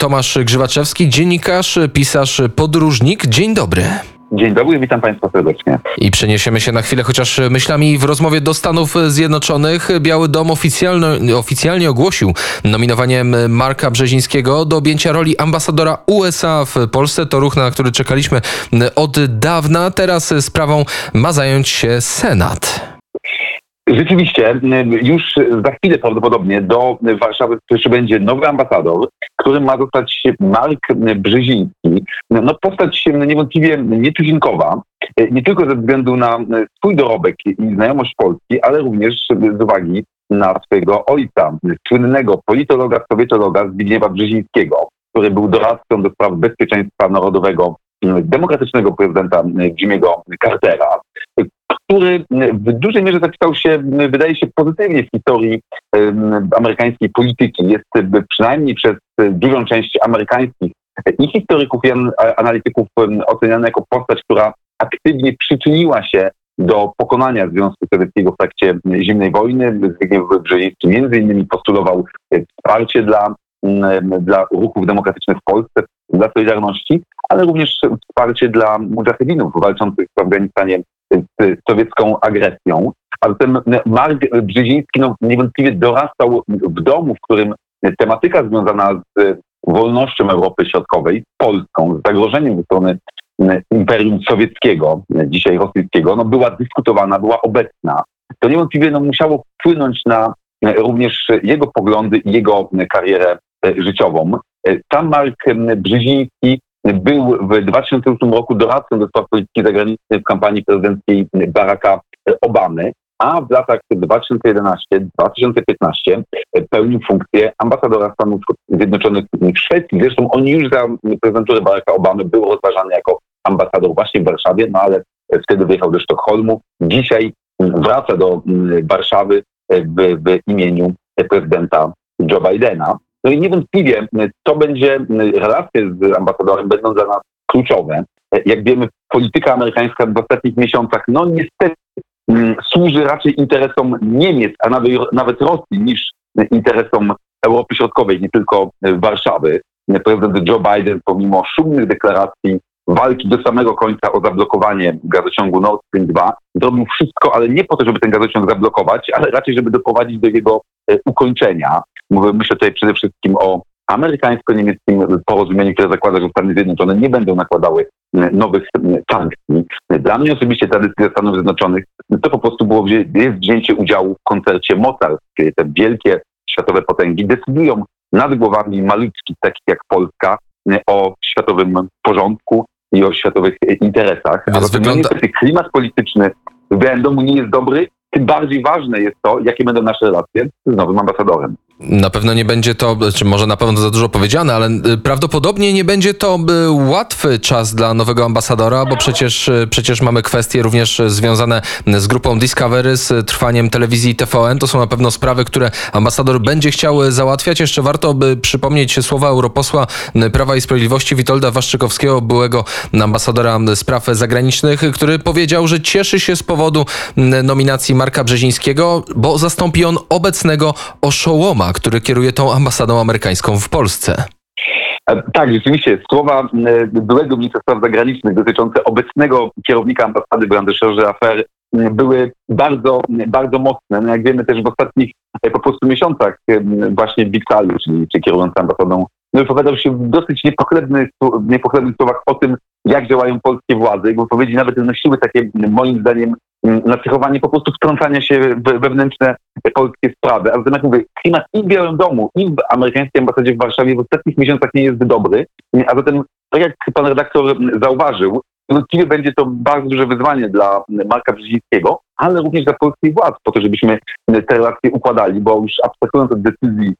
Tomasz Grzywaczewski, dziennikarz, pisarz, podróżnik. Dzień dobry. Dzień dobry, witam Państwa serdecznie. I przeniesiemy się na chwilę chociaż myślami w rozmowie do Stanów Zjednoczonych. Biały Dom oficjalnie, oficjalnie ogłosił nominowanie Marka Brzezińskiego do objęcia roli ambasadora USA w Polsce. To ruch, na który czekaliśmy od dawna. Teraz sprawą ma zająć się Senat. Rzeczywiście, już za chwilę prawdopodobnie do Warszawy przybędzie nowy ambasador, którym ma zostać Mark Brzeziński. No postać niewątpliwie nietuzinkowa, nie tylko ze względu na swój dorobek i znajomość Polski, ale również z uwagi na swojego ojca, słynnego politologa, sowietologa Zbigniewa Brzezińskiego, który był doradcą do spraw bezpieczeństwa narodowego demokratycznego prezydenta Jimmy'ego Cartera, który w dużej mierze zapisał się, wydaje się, pozytywnie w historii amerykańskiej polityki. Jest przynajmniej przez dużą część amerykańskich i historyków, i analityków oceniany jako postać, która aktywnie przyczyniła się do pokonania Związku Sowieckiego w trakcie zimnej wojny. Zbigniew Brzeziński między innymi postulował wsparcie dla, dla ruchów demokratycznych w Polsce, dla Solidarności, ale również wsparcie dla mujahedinów walczących w Afganistanie z sowiecką agresją. A zatem Mark Brzeziński no, niewątpliwie dorastał w domu, w którym tematyka związana z wolnością Europy Środkowej, z Polską, z zagrożeniem ze strony Imperium Sowieckiego, dzisiaj rosyjskiego, no, była dyskutowana, była obecna. To niewątpliwie no, musiało wpłynąć na również jego poglądy i jego karierę życiową. Sam Mark Brzeziński był w 2008 roku doradcą do spraw polityki zagranicznej w kampanii prezydenckiej Baracka Obamy, a w latach 2011-2015 pełnił funkcję ambasadora Stanów Zjednoczonych w Szwecji. Zresztą on już za prezydentury Baracka Obamy był rozważany jako ambasador właśnie w Warszawie, no ale wtedy wyjechał do Sztokholmu. Dzisiaj wraca do Warszawy w, w imieniu prezydenta Joe Bidena. No i niewątpliwie to będzie, relacje z ambasadorem będą dla nas kluczowe. Jak wiemy, polityka amerykańska w ostatnich miesiącach, no niestety służy raczej interesom Niemiec, a nawet, nawet Rosji niż interesom Europy Środkowej, nie tylko Warszawy. Prezydent Joe Biden, pomimo szumnych deklaracji walki do samego końca o zablokowanie gazociągu Nord Stream 2, zrobił wszystko, ale nie po to, żeby ten gazociąg zablokować, ale raczej, żeby doprowadzić do jego ukończenia. Mówię, myślę tutaj przede wszystkim o amerykańsko-niemieckim porozumieniu, które zakłada, że Stany Zjednoczone nie będą nakładały nowych sankcji. Dla mnie osobiście ta decyzja Stanów Zjednoczonych to po prostu było jest wzięcie udziału w koncercie Mozart, kiedy te wielkie światowe potęgi decydują nad głowami maluczkich, takich jak Polska, o światowym porządku i o światowych interesach. A wygląda... niestety klimat polityczny w BMW nie jest dobry, tym bardziej ważne jest to, jakie będą nasze relacje z nowym ambasadorem. Na pewno nie będzie to, czy może na pewno za dużo powiedziane, ale y, prawdopodobnie nie będzie to y, łatwy czas dla nowego ambasadora, bo przecież, y, przecież mamy kwestie również związane z grupą Discovery, z trwaniem telewizji TVN. To są na pewno sprawy, które ambasador będzie chciał załatwiać. Jeszcze warto by przypomnieć słowa europosła Prawa i Sprawiedliwości Witolda Waszczykowskiego, byłego ambasadora spraw zagranicznych, który powiedział, że cieszy się z powodu nominacji Marka Brzezińskiego, bo zastąpi on obecnego oszołoma który kieruje tą ambasadą amerykańską w Polsce. E, tak, rzeczywiście. Słowa byłego ministra spraw zagranicznych dotyczące obecnego kierownika ambasady w Anderszerze afery były bardzo, bardzo mocne. No jak wiemy też w ostatnich e, po prostu miesiącach właśnie Bixalu, czyli czy kierujący ambasadą, wypowiadał się w dosyć niepochlebnych, słowach o tym, jak działają polskie władze. Jego wypowiedzi nawet nosiły takie, moim zdaniem, nacechowanie po prostu wtrącania się w wewnętrzne polskie sprawy. A zatem jak mówię, klimat i w Białym Domu, i w amerykańskiej ambasadzie w Warszawie w ostatnich miesiącach nie jest dobry. A zatem, tak jak pan redaktor zauważył, niewątpliwie będzie to bardzo duże wyzwanie dla Marka Brzezińskiego, ale również dla polskich władz, po to, żebyśmy te relacje układali, bo już abstrahując od decyzji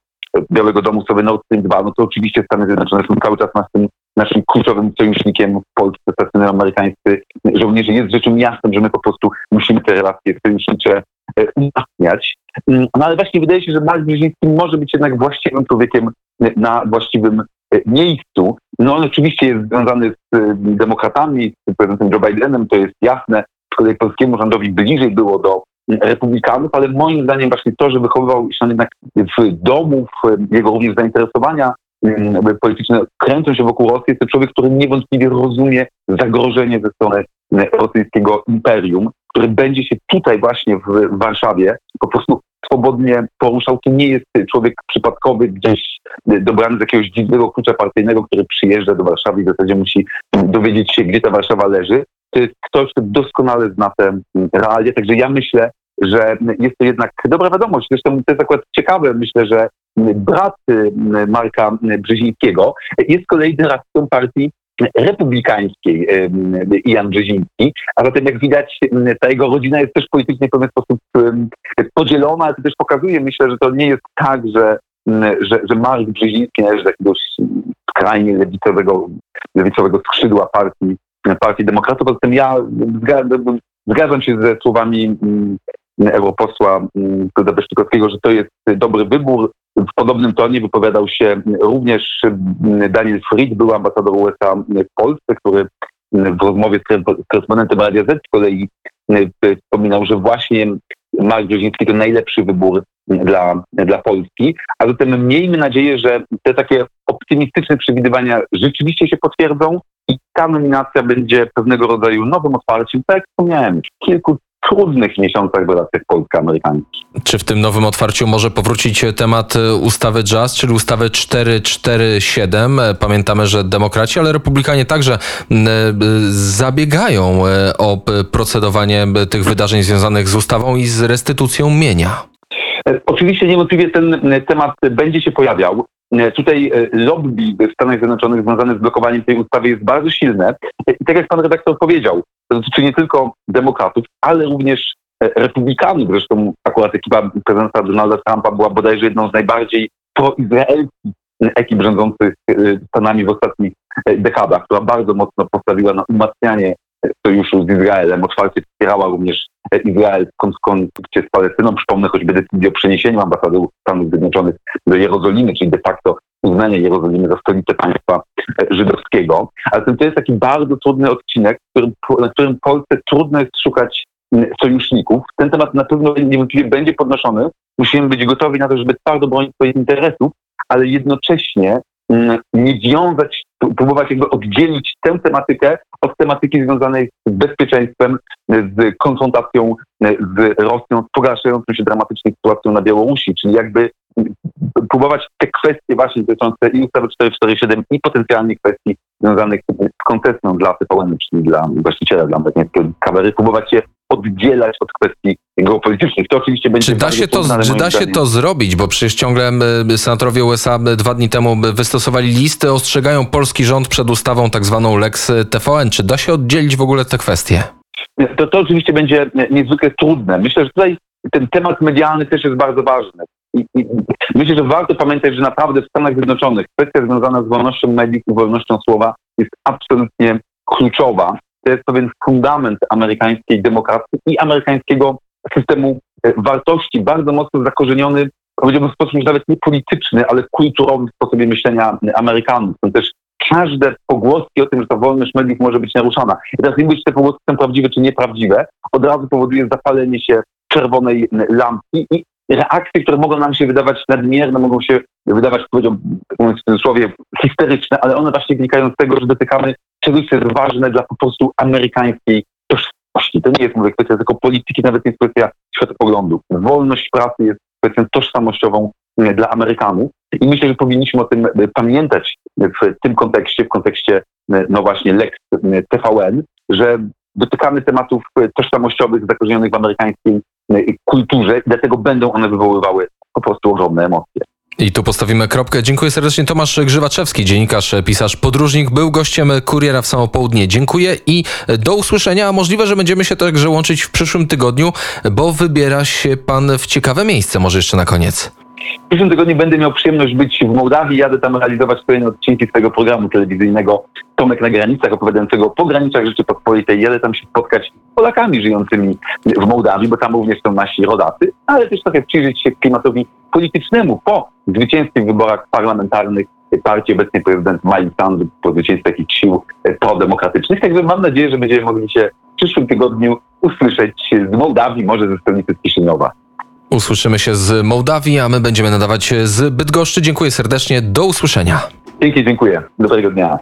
Białego Domu sobie Nord Stream 2, no to oczywiście Stany Zjednoczone są cały czas naszym, naszym kluczowym sojusznikiem w Polsce, stacjonują amerykańscy żołnierze. Jest rzeczą jasną, że my po prostu musimy te relacje sojusznicze e, umacniać. Mm, no ale właśnie wydaje się, że Mark Brzeziński może być jednak właściwym człowiekiem na właściwym e, miejscu. No on oczywiście jest związany z e, demokratami, z prezydentem Joe Bidenem, to jest jasne. Z kolei polskiemu rządowi bliżej było do republikanów, ale moim zdaniem właśnie to, że wychowywał się jednak w domu, w jego również zainteresowania polityczne kręcą się wokół Rosji. Jest to człowiek, który niewątpliwie rozumie zagrożenie ze strony rosyjskiego imperium, który będzie się tutaj właśnie w Warszawie po prostu swobodnie poruszał. To nie jest człowiek przypadkowy, gdzieś dobrany z jakiegoś dziwnego klucza partyjnego, który przyjeżdża do Warszawy i w zasadzie musi dowiedzieć się, gdzie ta Warszawa leży. To jest ktoś, kto doskonale zna te realia. Także ja myślę, że jest to jednak dobra wiadomość. Zresztą to jest akurat ciekawe. Myślę, że brat Marka Brzezińskiego jest z kolei doradcą partii republikańskiej Jan Brzeziński, a zatem jak widać ta jego rodzina jest też politycznie w pewien sposób podzielona, ale to też pokazuje, myślę, że to nie jest tak, że, że, że Mark Brzeziński należy do jakiegoś skrajnie lewicowego, lewicowego skrzydła partii, partii demokratów, a zatem ja zgadzam się ze słowami europosła Klauda Beszczykowskiego, że to jest dobry wybór. W podobnym tonie wypowiadał się również Daniel Fried, był ambasador USA w Polsce, który w rozmowie z korespondentem Radia Z z kolei wspominał, że właśnie Mark Brzeziński to najlepszy wybór dla, dla Polski. A zatem miejmy nadzieję, że te takie optymistyczne przewidywania rzeczywiście się potwierdzą i ta nominacja będzie pewnego rodzaju nowym otwarciem, tak jak wspomniałem, kilku trudnych miesiącach w relacjach polsko-amerykańskich. Czy w tym nowym otwarciu może powrócić temat ustawy Jazz, czyli ustawy 447? Pamiętamy, że demokraci, ale republikanie także zabiegają e, o procedowanie tych wydarzeń związanych z ustawą i z restytucją mienia. E, oczywiście niewątpliwie ten temat będzie się pojawiał. E, tutaj lobby w Stanach Zjednoczonych związane z blokowaniem tej ustawy jest bardzo silne. I tak jak pan redaktor powiedział, to dotyczy nie tylko demokratów, ale również e, republikanów. Zresztą akurat ekipa prezydenta Donalda Trumpa była bodajże jedną z najbardziej proizraelskich ekip rządzących e, Stanami w ostatnich e, dekadach, która bardzo mocno postawiła na umacnianie sojuszu z Izraelem, otwarcie wspierała również Izrael w konflikcie z Palestyną. Przypomnę choćby decyzję o przeniesieniu ambasady Stanów Zjednoczonych do Jerozolimy, czyli de facto uznania Jerozolimy za stolicę państwa żydowskiego. Ale to jest taki bardzo trudny odcinek, na którym Polsce trudno jest szukać sojuszników. Ten temat na pewno niewątpliwie będzie podnoszony. Musimy być gotowi na to, żeby twardo bronić swoich interesów, ale jednocześnie nie wiązać, próbować jakby oddzielić tę tematykę od tematyki związanej z bezpieczeństwem, z konfrontacją z Rosją, z pogarszającą się dramatycznie sytuacją na Białorusi, czyli jakby próbować te kwestie właśnie dotyczące i ustawy 447 i potencjalnych kwestii związanych z koncesją dla TVN, czyli dla właściciela, dla Discovery, próbować je oddzielać od kwestii geopolitycznych. To oczywiście będzie... Czy da się, to, czy da się to zrobić? Bo przecież ciągle senatorowie USA dwa dni temu wystosowali listy, ostrzegają polski rząd przed ustawą tak zwaną Lex TVN. Czy da się oddzielić w ogóle te kwestie? To, to oczywiście będzie niezwykle trudne. Myślę, że tutaj ten temat medialny też jest bardzo ważny. I, i myślę, że warto pamiętać, że naprawdę w Stanach Zjednoczonych kwestia związana z wolnością mediów i wolnością słowa jest absolutnie kluczowa. To jest pewien fundament amerykańskiej demokracji i amerykańskiego systemu e, wartości, bardzo mocno zakorzeniony, powiedziałbym w sposób już nawet nie polityczny, ale kulturowy w sposobie myślenia Amerykanów. Są też każde pogłoski o tym, że ta wolność mediów może być naruszana. I teraz nie mówię, czy te pogłoski są prawdziwe, czy nieprawdziwe, od razu powoduje zapalenie się czerwonej lampki i reakcje, które mogą nam się wydawać nadmierne, mogą się wydawać, powiedziałbym w cudzysłowie, histeryczne, ale one właśnie wynikają z tego, że dotykamy czegoś, co jest ważne dla po prostu amerykańskiej tożsamości. To nie jest, mówię, kwestia tylko polityki, nawet nie jest kwestia światopoglądu. Wolność pracy jest kwestią tożsamościową dla Amerykanów i myślę, że powinniśmy o tym pamiętać w tym kontekście, w kontekście no właśnie Lex TVN, że dotykamy tematów tożsamościowych zakorzenionych w amerykańskiej kulturze i dlatego będą one wywoływały po prostu ogromne emocje. I tu postawimy kropkę. Dziękuję serdecznie. Tomasz Grzywaczewski, dziennikarz, pisarz, podróżnik, był gościem Kuriera w samo południe. Dziękuję i do usłyszenia. A możliwe, że będziemy się także łączyć w przyszłym tygodniu, bo wybiera się pan w ciekawe miejsce. Może jeszcze na koniec. W przyszłym tygodniu będę miał przyjemność być w Mołdawii. Jadę tam realizować kolejne odcinki swojego programu telewizyjnego Tomek na granicach, opowiadającego o pograniczach Rzeczypospolitej. Jadę tam się spotkać z Polakami żyjącymi w Mołdawii, bo tam również są nasi rodacy, ale też trochę przyjrzeć się klimatowi politycznemu po zwycięstwie w wyborach parlamentarnych partii obecnej prezydent Mike Sandu po zwycięstwie takich sił prodemokratycznych. Także mam nadzieję, że będziemy mogli się w przyszłym tygodniu usłyszeć z Mołdawii, może ze stolicy z Kiszyniowa. Usłyszymy się z Mołdawii, a my będziemy nadawać z Bydgoszczy. Dziękuję serdecznie. Do usłyszenia. Dzięki, dziękuję. Dobrego dnia.